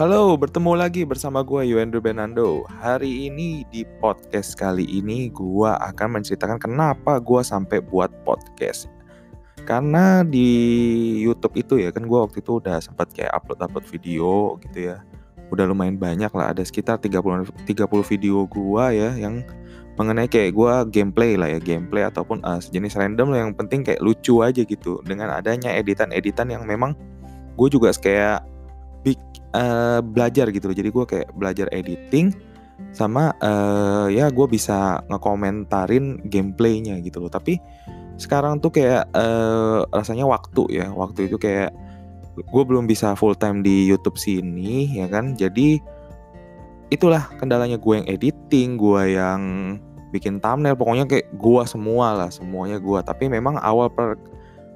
Halo, bertemu lagi bersama gue Yuendro Benando. Hari ini di podcast kali ini gue akan menceritakan kenapa gue sampai buat podcast. Karena di YouTube itu ya kan gue waktu itu udah sempat kayak upload-upload video gitu ya. Udah lumayan banyak lah, ada sekitar 30 30 video gue ya yang mengenai kayak gue gameplay lah ya, gameplay ataupun uh, sejenis random lah yang penting kayak lucu aja gitu dengan adanya editan-editan yang memang gue juga kayak big uh, belajar gitu loh. Jadi gue kayak belajar editing sama uh, ya gue bisa ngekomentarin gameplaynya gitu loh. Tapi sekarang tuh kayak uh, rasanya waktu ya, waktu itu kayak gue belum bisa full time di YouTube sini ya kan. Jadi itulah kendalanya gue yang editing, gue yang bikin thumbnail pokoknya kayak gua semua lah semuanya gua tapi memang awal per,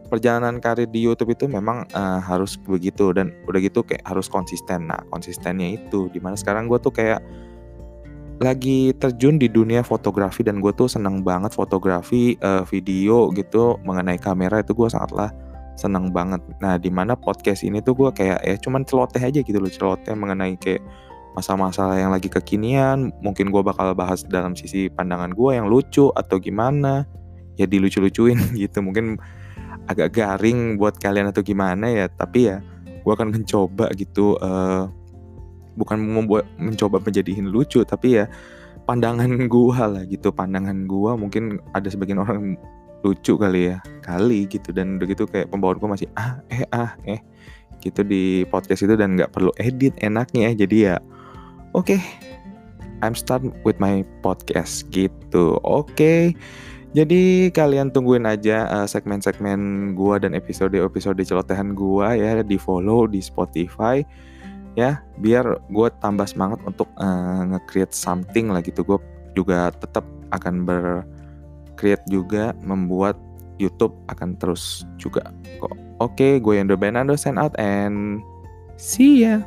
perjalanan karir di YouTube itu memang uh, harus begitu dan udah gitu kayak harus konsisten. Nah konsistennya itu di mana sekarang gue tuh kayak lagi terjun di dunia fotografi dan gue tuh seneng banget fotografi uh, video gitu mengenai kamera itu gue sangatlah seneng banget. Nah di mana podcast ini tuh gue kayak ya cuman celoteh aja gitu loh celoteh mengenai kayak masalah-masalah yang lagi kekinian mungkin gue bakal bahas dalam sisi pandangan gue yang lucu atau gimana ya dilucu-lucuin gitu. Mungkin agak garing buat kalian atau gimana ya tapi ya gue akan mencoba gitu uh, bukan membuat mencoba menjadiin lucu tapi ya pandangan gue lah gitu pandangan gue mungkin ada sebagian orang lucu kali ya kali gitu dan udah gitu kayak pembawaan gue masih ah eh ah eh gitu di podcast itu dan nggak perlu edit enaknya jadi ya Oke, okay, I'm start with my podcast gitu. Oke. Okay. Jadi kalian tungguin aja uh, segmen-segmen gua dan episode-episode celotehan gua ya di follow di Spotify ya biar gue tambah semangat untuk uh, nge-create something lah gitu. Gue juga tetap akan ber-create juga membuat YouTube akan terus juga kok. Oke, okay, gue Yando Benando sign out and see ya.